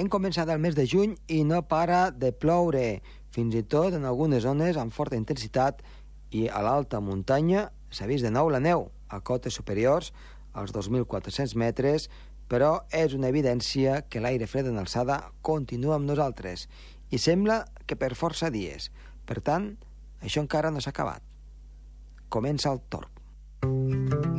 hem començat el mes de juny i no para de ploure, fins i tot en algunes zones amb forta intensitat i a l'alta muntanya s'ha vist de nou la neu, a cotes superiors als 2.400 metres, però és una evidència que l'aire fred en alçada continua amb nosaltres i sembla que per força dies. Per tant, això encara no s'ha acabat. Comença el torb.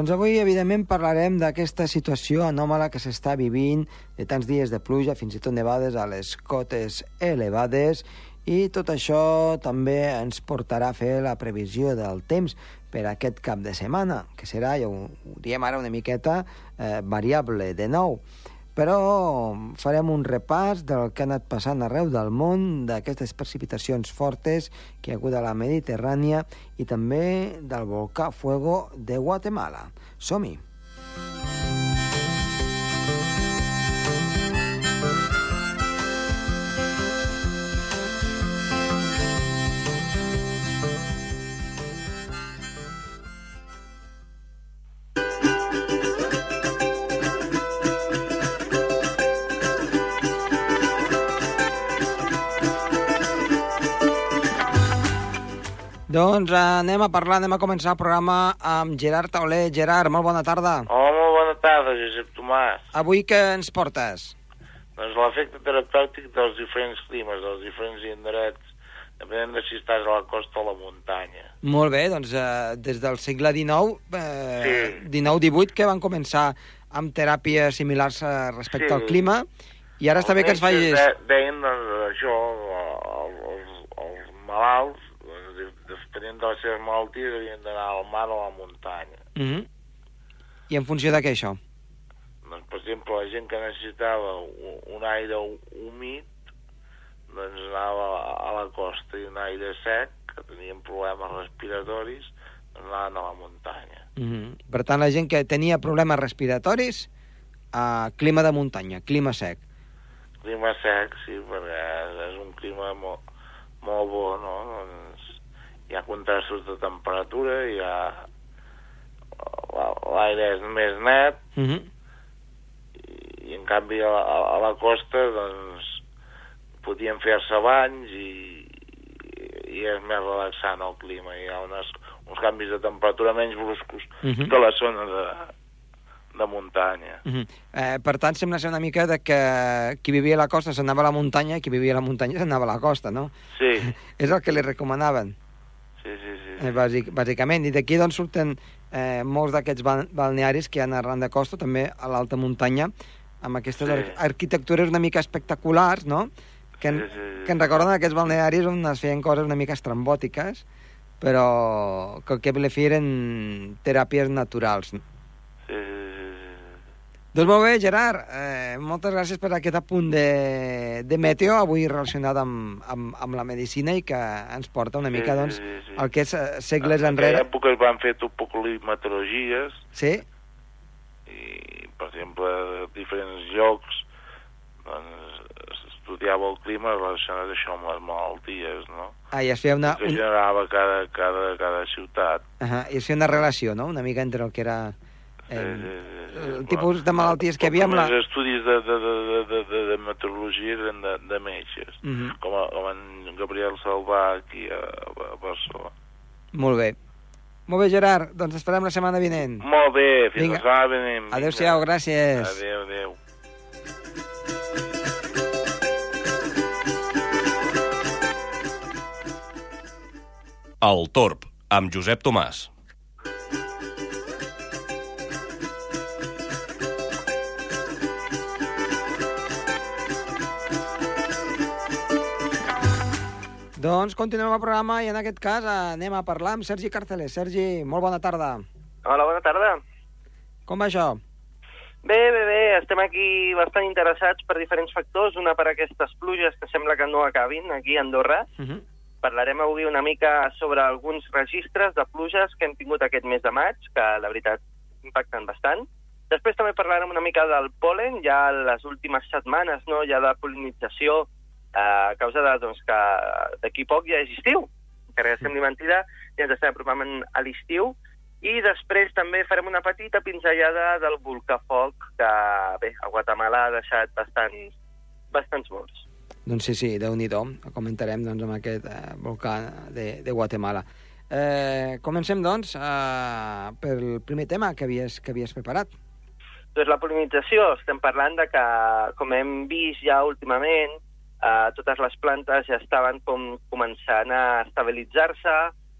Doncs avui, evidentment, parlarem d'aquesta situació anòmala que s'està vivint de tants dies de pluja, fins i tot nevades a les cotes elevades, i tot això també ens portarà a fer la previsió del temps per aquest cap de setmana, que serà, ja ho, ho diem ara una miqueta, eh, variable de nou però farem un repàs del que ha anat passant arreu del món, d'aquestes precipitacions fortes que hi ha hagut a la Mediterrània i també del volcà Fuego de Guatemala. Som-hi! Doncs anem a parlar, anem a començar el programa amb Gerard Tauler. Gerard, molt bona tarda. Hola, molt bona tarda, Josep Tomàs. Avui què ens portes? Doncs l'efecte terapèutic dels diferents climes, dels diferents indrets, depenent de si estàs a la costa o a la muntanya. Molt bé, doncs eh, des del segle XIX, eh, Sí. 19-18, que van començar amb teràpies similars eh, respecte Sí. al clima, i ara està bé que ens facis... De, deien doncs, això, els, els, els malalts, depenent de les seves malalties, havien d'anar al mar o a la muntanya. Mhm. I en funció de què, això? Doncs, per exemple, la gent que necessitava un, aire humit, doncs anava a, la costa, i un aire sec, que tenien problemes respiratoris, doncs anaven a la muntanya. Mhm. Per tant, la gent que tenia problemes respiratoris, a clima de muntanya, clima sec. Clima sec, sí, perquè és, és un clima molt, molt bo, no? Hi ha contrastos de temperatura, hi ha... la- L'aire és més net, Mhm. i en canvi a la, a la costa, doncs, podien fer-se banys i, i és més relaxant el clima. Hi ha unes, uns canvis de temperatura menys bruscos Mhm. que la zona de, de muntanya. Mhm. Eh, per tant, sembla ser una mica de que qui vivia a la costa s'anava a la muntanya i qui vivia a la muntanya s'anava a la costa, no? Sí, És el que li recomanaven, bàsic, bàsicament. I d'aquí doncs, surten eh, molts d'aquests ba- balnearis que hi ha arran de costa, també a l'alta muntanya, amb aquestes Sí. ar arquitectures una mica espectaculars, no? Que, en, Sí, sí, sí. que en recorden aquests balnearis on es feien coses una mica estrambòtiques, però que al que eren teràpies naturals. Sí, sí. Doncs molt bé, Gerard, eh, moltes gràcies per aquest apunt de, de meteo avui relacionat amb, amb, amb la medicina i que ens porta una mica, sí, doncs, sí, sí. el que és eh, segles En aquella enrere. època es van fer topoclimatologies Sí? i, per exemple, a diferents llocs doncs, s'estudiava el clima relacionat això amb les malalties, no? Ah, i es feia una, que generava cada, cada, cada ciutat. uh i es feia una relació, no?, una mica entre el que era eh, sí, sí, sí. el tipus de malalties que hi havia amb la... Els estudis de, de, de, de, de, de, de meteorologia eren de, de metges, Uh -huh. com, a, com en Gabriel Salvà aquí a, a Barcelona. Molt bé. Molt bé, Gerard, doncs esperem la setmana vinent. Molt bé, fins Vinga. la setmana vinent. Adéu-siau, gràcies. Adéu, adéu. El Torb, amb Josep Tomàs. Doncs continuem el programa i en aquest cas eh, anem a parlar amb Sergi Carceler. Sergi, molt bona tarda. Hola, bona tarda. Com va això? Bé, bé, bé, estem aquí bastant interessats per diferents factors. Una per aquestes pluges que sembla que no acabin aquí a Andorra. Uh -huh. Parlarem avui una mica sobre alguns registres de pluges que hem tingut aquest mes de maig, que la veritat impacten bastant. Després també parlarem una mica del polen, ja les últimes setmanes, no?, ja de polinització, a causa de, doncs, que d'aquí poc ja és estiu, encara que sembli mentida, ja ens estem apropant a l'estiu, i després també farem una petita pinzellada del volcà foc, que, bé, a Guatemala ha deixat bastants, bastants morts. Doncs sí, sí, déu nhi comentarem doncs, amb aquest eh, volcà de, de Guatemala. Eh, comencem, doncs, eh, pel primer tema que havies, que havies preparat. Doncs la polinització, estem parlant de que, com hem vist ja últimament, eh, totes les plantes ja estaven com començant a estabilitzar-se,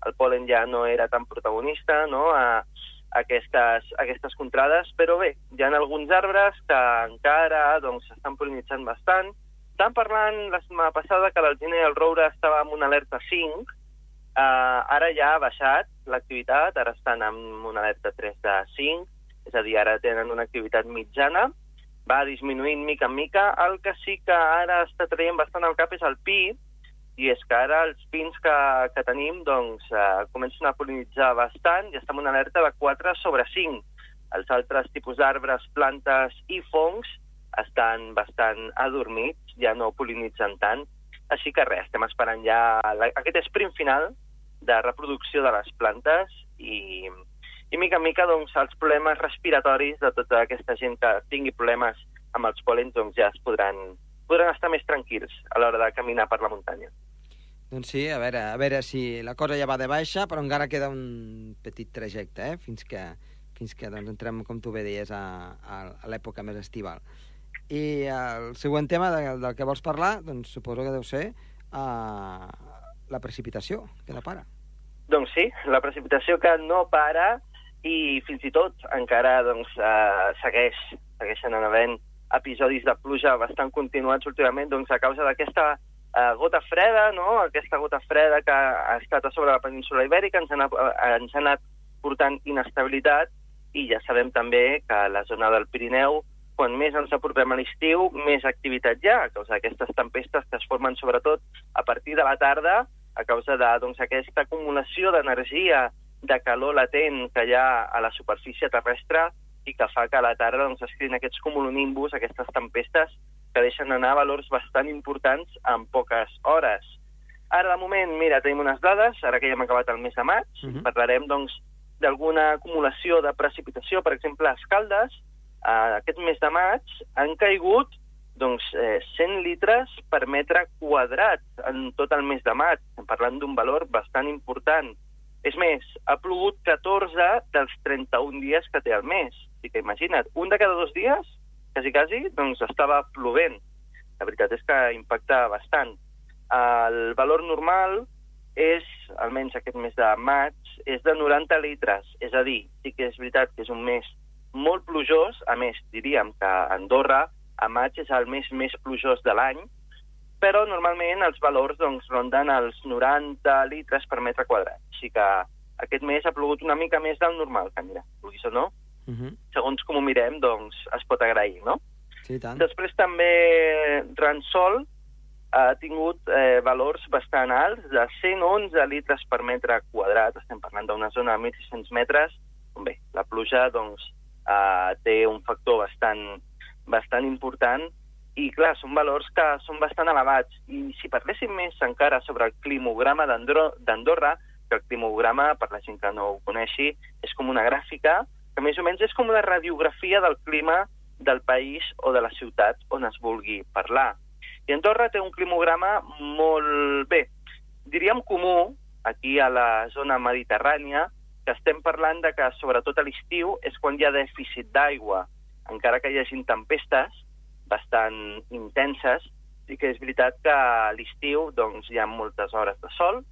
el polen ja no era tan protagonista no? a, aquestes, aquestes contrades, però bé, hi ha alguns arbres que encara doncs, doncs, polinitzant bastant. Estàvem parlant la setmana passada que l'alzina i el roure estava en una alerta 5, uh, ara ja ha baixat l'activitat, ara estan en una alerta 3 de 5, és a dir, ara tenen una activitat mitjana, va disminuint mica en mica. El que sí que ara està traient bastant al cap és el pi, i és que ara els pins que, que tenim doncs, eh, comencen a polinitzar bastant i estem en una alerta de 4 sobre 5. Els altres tipus d'arbres, plantes i fongs estan bastant adormits, ja no polinitzen tant. Així que res, estem esperant ja la, aquest sprint final de reproducció de les plantes i, i mica en mica doncs, els problemes respiratoris de tota aquesta gent que tingui problemes amb els pol·lens doncs, ja es podran, podran estar més tranquils a l'hora de caminar per la muntanya. Doncs sí, a veure, a veure si la cosa ja va de baixa, però encara queda un petit trajecte, eh? fins que, fins que doncs, entrem, com tu bé deies, a, a, a l'època més estival. I el següent tema del, del que vols parlar, doncs suposo que deu ser uh, la precipitació, que no para. Doncs sí, la precipitació que no para i fins i tot encara doncs, uh, segueix, segueixen havent episodis de pluja bastant continuats últimament doncs, a causa d'aquesta eh, gota freda, no? aquesta gota freda que ha estat a sobre la península ibèrica, ens ha, eh, ens ha anat portant inestabilitat i ja sabem també que la zona del Pirineu, quan més ens apropem a l'estiu, més activitat hi ha, a causa d'aquestes tempestes que es formen sobretot a partir de la tarda, a causa de doncs, aquesta acumulació d'energia, de calor latent que hi ha a la superfície terrestre i que fa que a la tarda doncs, es creïn aquests cumulonimbus, aquestes tempestes que deixen anar valors bastant importants en poques hores. Ara, de moment, mira, tenim unes dades, ara que ja hem acabat el mes de maig, uh mhm. -huh. parlarem, doncs, d'alguna acumulació de precipitació, per exemple, a Escaldes, eh, aquest mes de maig han caigut doncs, eh, 100 litres per metre quadrat en tot el mes de maig. Parlant d'un valor bastant important. És més, ha plogut 14 dels 31 dies que té el mes. Així que imagina't, un de cada dos dies quasi, quasi, doncs estava plovent. La veritat és que impacta bastant. El valor normal és, almenys aquest mes de maig, és de 90 litres. És a dir, sí que és veritat que és un mes molt plujós, a més, diríem que Andorra a maig és el mes més plujós de l'any, però normalment els valors doncs, ronden els 90 litres per metre quadrat. Així que aquest mes ha plogut una mica més del normal, que mira, vulguis o no, uh -huh. segons com ho mirem, doncs es pot agrair, no? Sí, tant. Després també Ransol ha tingut eh, valors bastant alts, de 111 litres per metre quadrat, estem parlant d'una zona de 1.600 metres, bé, la pluja doncs, eh, té un factor bastant, bastant important i, clar, són valors que són bastant elevats. I si parléssim més encara sobre el climograma d'Andorra, que el climograma, per la gent que no ho coneixi, és com una gràfica que més o menys és com una radiografia del clima del país o de la ciutat on es vulgui parlar. I Andorra té un climograma molt bé, diríem comú, aquí a la zona mediterrània, que estem parlant de que sobretot a l'estiu és quan hi ha dèficit d'aigua, encara que hi hagin tempestes bastant intenses, sí que és veritat que a l'estiu doncs, hi ha moltes hores de sol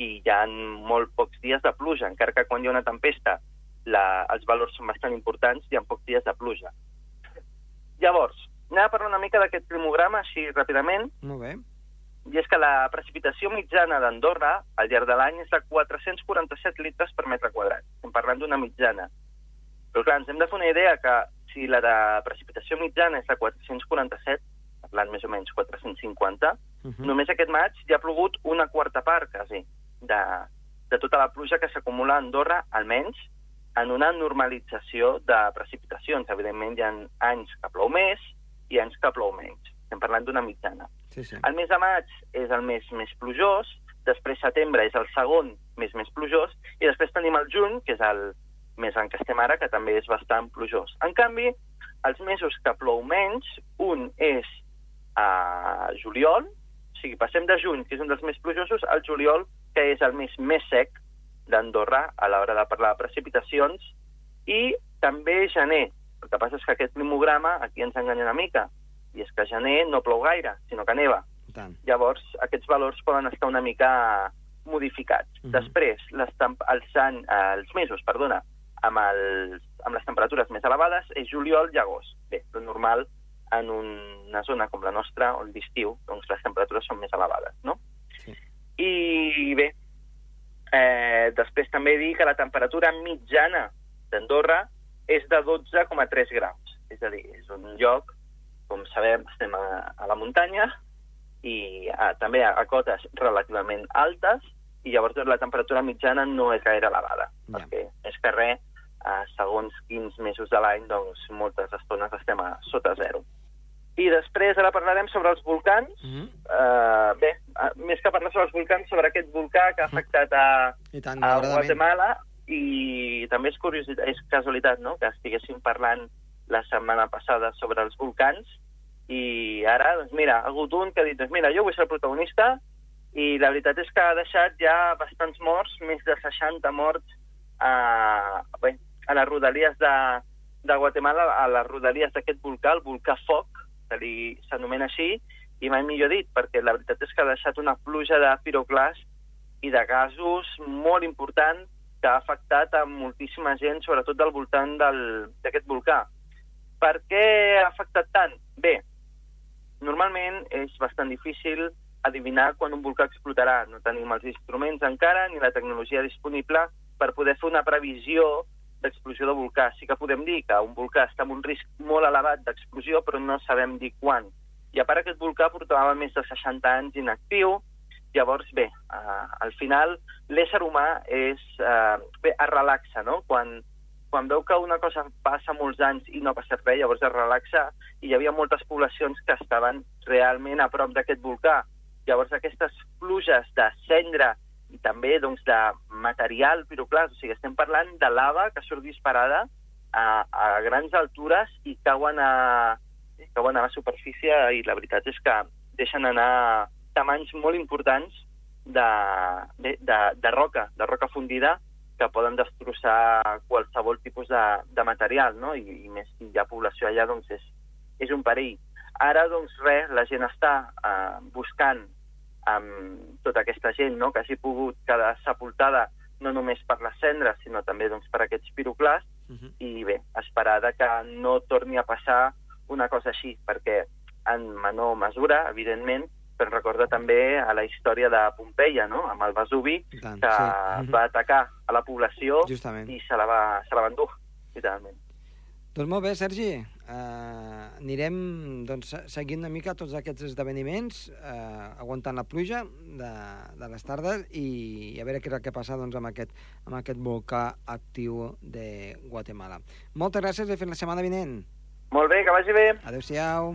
i hi ha molt pocs dies de pluja, encara que quan hi ha una tempesta la, els valors són bastant importants i en pocs dies de pluja. Llavors, anem a parlar una mica d'aquest primograma, així ràpidament. Molt bé. I és que la precipitació mitjana d'Andorra al llarg de l'any és de 447 litres per metre quadrat. Estem parlant d'una mitjana. Però clar, ens hem de fer una idea que si la de precipitació mitjana és de 447, parlant més o menys 450, uh -huh. només aquest maig ja ha plogut una quarta part, quasi, de, de tota la pluja que s'acumula a Andorra, almenys en una normalització de precipitacions. Evidentment, hi ha anys que plou més i anys que plou menys. Estem parlant d'una mitjana. Sí, sí. El mes de maig és el mes més plujós, després setembre és el segon mes més plujós, i després tenim el juny, que és el mes en què estem ara, que també és bastant plujós. En canvi, els mesos que plou menys, un és a juliol, o sigui, passem de juny, que és un dels més plujosos, al juliol, que és el mes més sec d'Andorra a l'hora de parlar de precipitacions, i també gener. El que passa és que aquest mimograma aquí ens enganya una mica, i és que gener no plou gaire, sinó que neva. Tant. Llavors, aquests valors poden estar una mica modificats. Mhm. Després, les, els, any, eh, els mesos, perdona, amb, els, amb les temperatures més elevades és juliol i agost. Bé, lo normal en una zona com la nostra, on l'estiu, doncs les temperatures són més elevades, no? Sí. I bé, eh, després també dir que la temperatura mitjana d'Andorra és de 12,3 graus. És a dir, és un lloc, com sabem, estem a, a la muntanya i a, també a, a cotes relativament altes i llavors la temperatura mitjana no és gaire elevada, Ja. perquè més que res, eh, segons quins mesos de l'any, doncs moltes estones estem a sota zero. I després ara parlarem sobre els volcans. Mm Uh, bé, uh, més que parlar sobre els volcans, sobre aquest volcà que ha afectat a, I tant, a. Guatemala i també és curiositat, és casualitat, no?, que estiguéssim parlant la setmana passada sobre els volcans i ara, doncs mira, ha hagut un que ha dit, doncs mira, jo vull ser el protagonista i la veritat és que ha deixat ja bastants morts, més de 60 morts a, bé, a les rodalies de, de Guatemala, a les rodalies d'aquest volcà, el volcà Foc, que li s'anomena així, i mai millor dit, perquè la veritat és que ha deixat una pluja de piroclast i de gasos molt important que ha afectat a moltíssima gent, sobretot del voltant d'aquest volcà. Per què ha afectat tant? Bé, normalment és bastant difícil adivinar quan un volcà explotarà. No tenim els instruments encara ni la tecnologia disponible per poder fer una previsió d'explosió de volcà. Sí que podem dir que un volcà està en un risc molt elevat d'explosió, però no sabem dir quan. I a part aquest volcà portava més de 60 anys inactiu, llavors, bé, uh, al final l'ésser humà és, uh, bé, es relaxa, no? Quan, quan veu que una cosa passa molts anys i no ha passat res, llavors es relaxa i hi havia moltes poblacions que estaven realment a prop d'aquest volcà. Llavors aquestes pluges de cendra també doncs, de material piroclast, o sigui, estem parlant de lava que surt disparada a, a grans altures i cauen a, cauen a la superfície i la veritat és que deixen anar tamanys molt importants de, de, de, de roca, de roca fundida, que poden destrossar qualsevol tipus de, de material, no? I, i més si hi ha població allà, doncs és, és un perill. Ara, doncs res, la gent està eh, buscant amb tota aquesta gent no? que hagi pogut quedar sepultada no només per les cendres, sinó també doncs, per aquests piroclasts, Mhm. i bé, esperar de que no torni a passar una cosa així, perquè en menor mesura, evidentment, però recorda també a la història de Pompeia, no?, amb el Vesuvi, I tant, que sí. Mhm. va atacar a la població Justament. i se la va, se la va endur, literalment. Doncs molt bé, Sergi. Uh, anirem doncs, se- seguint una mica tots aquests esdeveniments, uh, aguantant la pluja de, de les tardes i, a veure què és el que passa doncs, amb, aquest, amb aquest volcà actiu de Guatemala. Moltes gràcies i fins la setmana vinent. Molt bé, que vagi bé. Adéu-siau.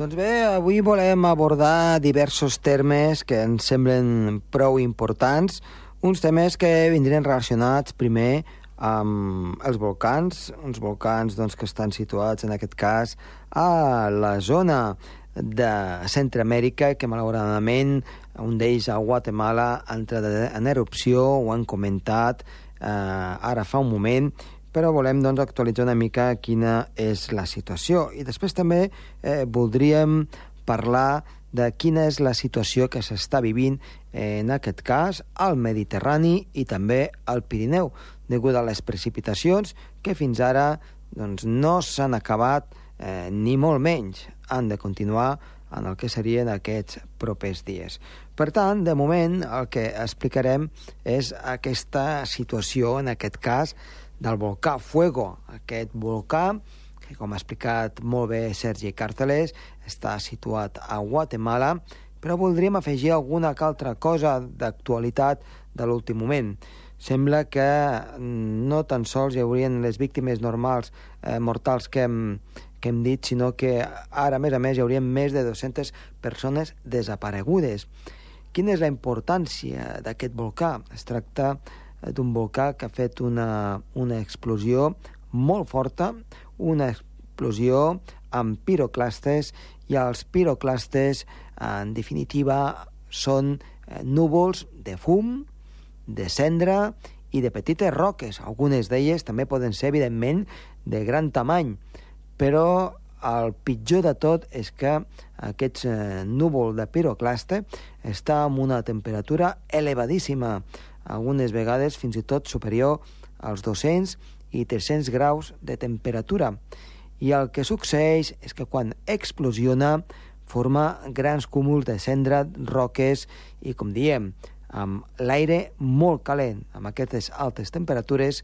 Doncs bé, avui volem abordar diversos termes que ens semblen prou importants, uns temes que vindrien relacionats primer amb els volcans, uns volcans doncs, que estan situats en aquest cas a la zona de Centroamèrica, que malauradament un d'ells a Guatemala ha entrat en erupció, ho han comentat eh, ara fa un moment, però volem doncs, actualitzar una mica quina és la situació. I després també eh, voldríem parlar de quina és la situació que s'està vivint, en aquest cas, al Mediterrani i també al Pirineu, degut a les precipitacions que fins ara doncs, no s'han acabat eh, ni molt menys. Han de continuar en el que serien aquests propers dies. Per tant, de moment, el que explicarem és aquesta situació, en aquest cas, del volcà Fuego. Aquest volcà, que com ha explicat molt bé Sergi Cartelés, està situat a Guatemala, però voldríem afegir alguna altra cosa d'actualitat de l'últim moment. Sembla que mm, no tan sols hi haurien les víctimes normals, eh, mortals que hem, que hem dit, sinó que ara, a més a més, hi haurien més de 200 persones desaparegudes. Quina és la importància d'aquest volcà? Es tracta d'un volcà que ha fet una, una explosió molt forta, una explosió amb piroclastes, i els piroclastes, en definitiva, són eh, núvols de fum, de cendra i de petites roques. Algunes d'elles també poden ser, evidentment, de gran tamany, però el pitjor de tot és que aquest eh, núvol de piroclaste està amb una temperatura elevadíssima, algunes vegades fins i tot superior als 200 i 300 graus de temperatura. I el que succeeix és que quan explosiona forma grans cúmuls de cendra, roques i, com diem, amb l'aire molt calent, amb aquestes altes temperatures,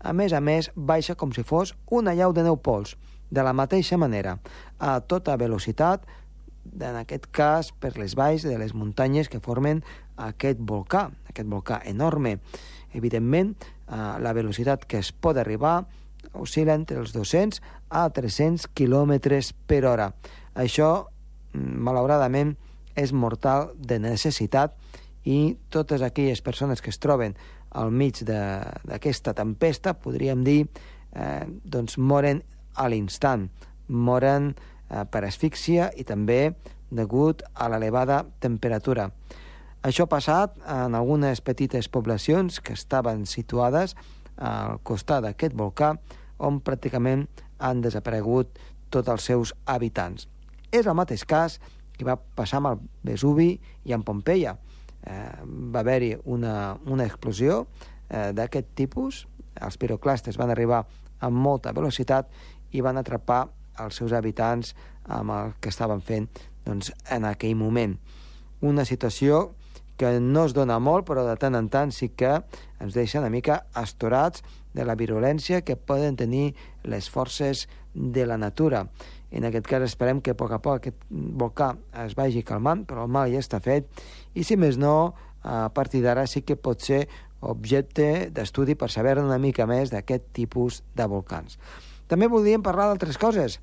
a més a més baixa com si fos una llau de neu pols, de la mateixa manera, a tota velocitat, en aquest cas per les valls de les muntanyes que formen aquest volcà, aquest volcà enorme. Evidentment, eh, la velocitat que es pot arribar oscil·la entre els 200 a 300 km per hora. Això, mm, malauradament, és mortal de necessitat i totes aquelles persones que es troben al mig d'aquesta tempesta, podríem dir, eh, doncs moren a l'instant. Moren eh, per asfíxia i també degut a l'elevada temperatura. Això ha passat en algunes petites poblacions que estaven situades al costat d'aquest volcà, on pràcticament han desaparegut tots els seus habitants. És el mateix cas que va passar amb el Vesuvi i amb Pompeia. Eh, va haver-hi una, una explosió eh, d'aquest tipus, els piroclastes van arribar amb molta velocitat i van atrapar els seus habitants amb el que estaven fent doncs, en aquell moment. Una situació que no es dona molt, però de tant en tant sí que ens deixa una mica astorats de la virulència que poden tenir les forces de la natura. En aquest cas esperem que a poc a poc aquest volcà es vagi calmant, però el mal ja està fet, i si més no, a partir d'ara sí que pot ser objecte d'estudi per saber una mica més d'aquest tipus de volcans. També voldríem parlar d'altres coses.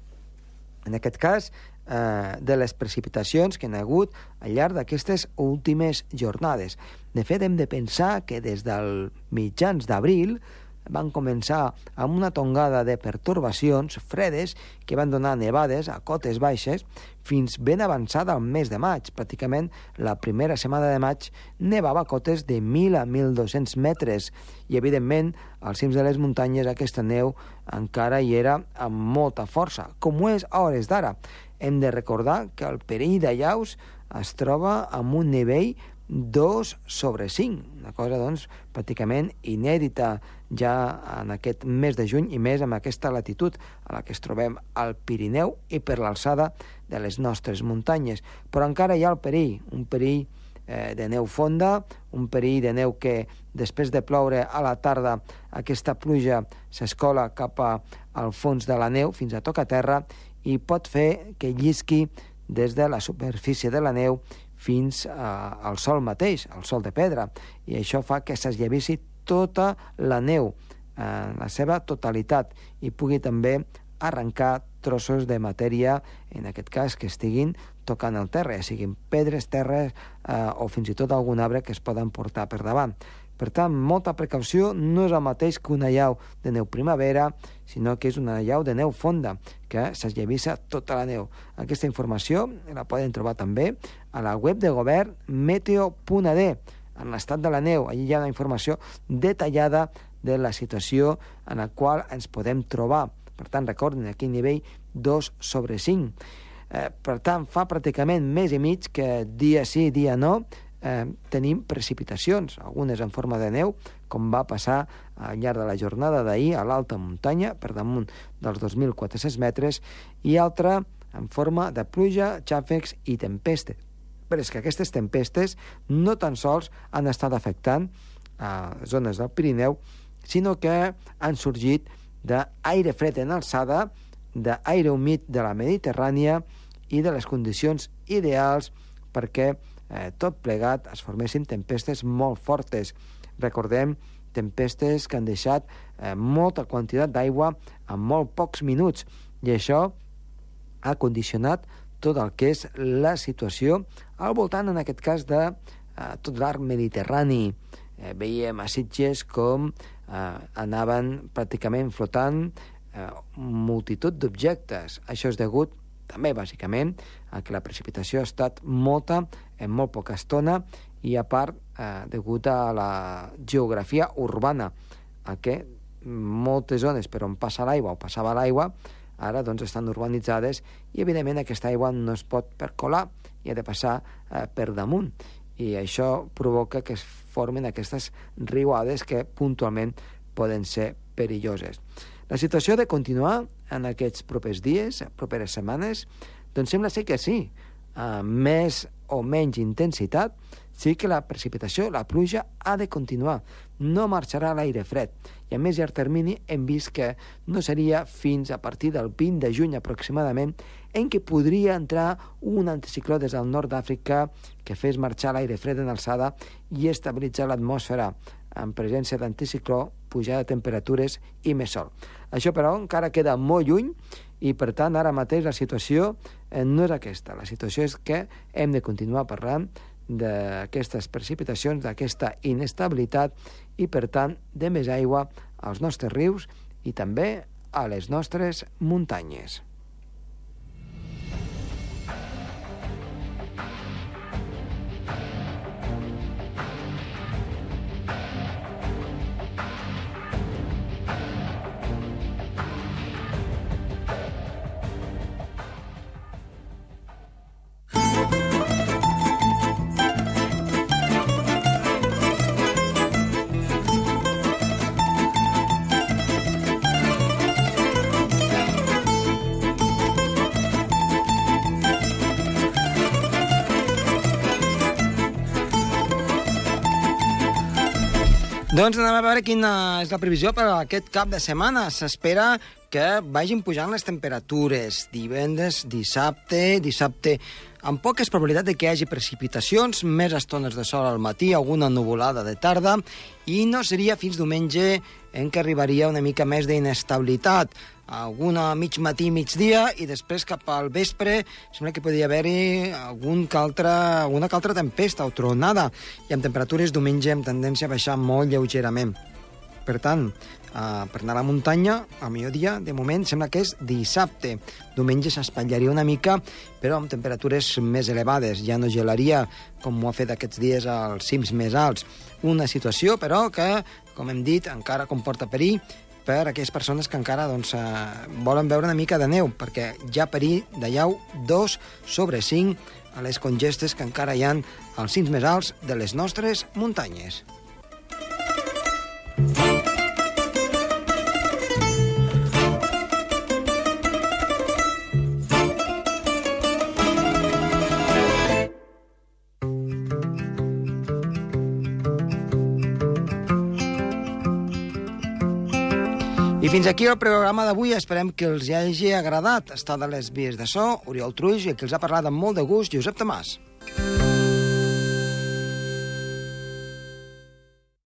En aquest cas, eh, de les precipitacions que han hagut al llarg d'aquestes últimes jornades. De fet, hem de pensar que des del mitjans d'abril van començar amb una tongada de pertorbacions fredes que van donar nevades a cotes baixes fins ben avançada al mes de maig. Pràcticament la primera setmana de maig nevava a cotes de 1.000 a 1.200 metres i, evidentment, als cims de les muntanyes aquesta neu encara hi era amb molta força, com ho és a hores d'ara. Hem de recordar que el perill de llaus es troba amb un nivell 2 sobre 5, una cosa doncs pràcticament inèdita ja en aquest mes de juny i més amb aquesta latitud a la que es trobem al Pirineu i per l'alçada de les nostres muntanyes. Però encara hi ha el perill, un perill eh, de neu fonda, un perill de neu que després de ploure a la tarda aquesta pluja s'escola cap a, al fons de la neu fins a tocar terra i pot fer que llisqui des de la superfície de la neu fins a, al sol mateix, al sol de pedra, i això fa que s'esllavissi tota la neu en la seva totalitat i pugui també arrencar trossos de matèria, en aquest cas, que estiguin tocant el terra, ja siguin pedres, terres eh, o fins i tot algun arbre que es poden portar per davant. Per tant, molta precaució no és el mateix que una llau de neu primavera, sinó que és una llau de neu fonda, que s'esllavissa tota la neu. Aquesta informació la poden trobar també a la web de govern meteo.d, en l'estat de la neu. Allí hi ha una informació detallada de la situació en la qual ens podem trobar. Per tant, recordin, aquí nivell 2 sobre 5. Eh, per tant, fa pràcticament mes i mig que dia sí, dia no, eh, tenim precipitacions, algunes en forma de neu, com va passar al llarg de la jornada d'ahir a l'alta muntanya, per damunt dels 2.400 metres, i altra en forma de pluja, xàfecs i tempestes. Però és que aquestes tempestes no tan sols han estat afectant a zones del Pirineu, sinó que han sorgit d'aire fred en alçada, d'aire humit de la Mediterrània i de les condicions ideals perquè eh, tot plegat es formessin tempestes molt fortes. Recordem tempestes que han deixat eh, molta quantitat d'aigua en molt pocs minuts i això ha condicionat tot el que és la situació al voltant, en aquest cas, de eh, tot l'arc mediterrani. Eh, veiem a Sitges com eh, anaven pràcticament flotant eh, multitud d'objectes. Això és degut també, bàsicament, que la precipitació ha estat molta en molt poca estona i, a part, eh, degut a la geografia urbana, a que moltes zones per on passa l'aigua o passava l'aigua ara doncs, estan urbanitzades i, evidentment, aquesta aigua no es pot percolar i ha de passar eh, per damunt. I això provoca que es formen aquestes riuades que puntualment poden ser perilloses. La situació de continuar en aquests propers dies, properes setmanes, doncs sembla ser que sí, amb més o menys intensitat, sí que la precipitació, la pluja, ha de continuar. No marxarà l'aire fred. I a més llarg termini hem vist que no seria fins a partir del 20 de juny aproximadament en què podria entrar un anticicló des del nord d'Àfrica que fes marxar l'aire fred en alçada i estabilitzar l'atmosfera en presència d'anticicló, pujada de temperatures i més sol. Això, però, encara queda molt lluny i, per tant, ara mateix la situació eh, no és aquesta. La situació és que hem de continuar parlant d'aquestes precipitacions, d'aquesta inestabilitat i, per tant, de més aigua als nostres rius i també a les nostres muntanyes. Doncs anem a veure quina és la previsió per a aquest cap de setmana. S'espera que vagin pujant les temperatures. Divendres, dissabte, dissabte amb poques probabilitats de que hi hagi precipitacions, més estones de sol al matí, alguna nuvolada de tarda, i no seria fins diumenge en què arribaria una mica més d'inestabilitat alguna mig matí, migdia, i després cap al vespre sembla que podia haver-hi algun alguna que altra tempesta o tronada, i amb temperatures diumenge amb tendència a baixar molt lleugerament. Per tant, uh, per anar a la muntanya, a millor dia, de moment, sembla que és dissabte. Diumenge s'espatllaria una mica, però amb temperatures més elevades. Ja no gelaria, com ho ha fet aquests dies als cims més alts. Una situació, però, que, com hem dit, encara comporta perill per a aquelles persones que encara doncs, eh, volen veure una mica de neu, perquè ja perill de llau 2 sobre 5 a les congestes que encara hi han als cims més alts de les nostres muntanyes. I fins aquí el programa d'avui. Esperem que els hagi agradat estar de les vies de so. Oriol Truix, i qui els ha parlat amb molt de gust, Josep Tomàs.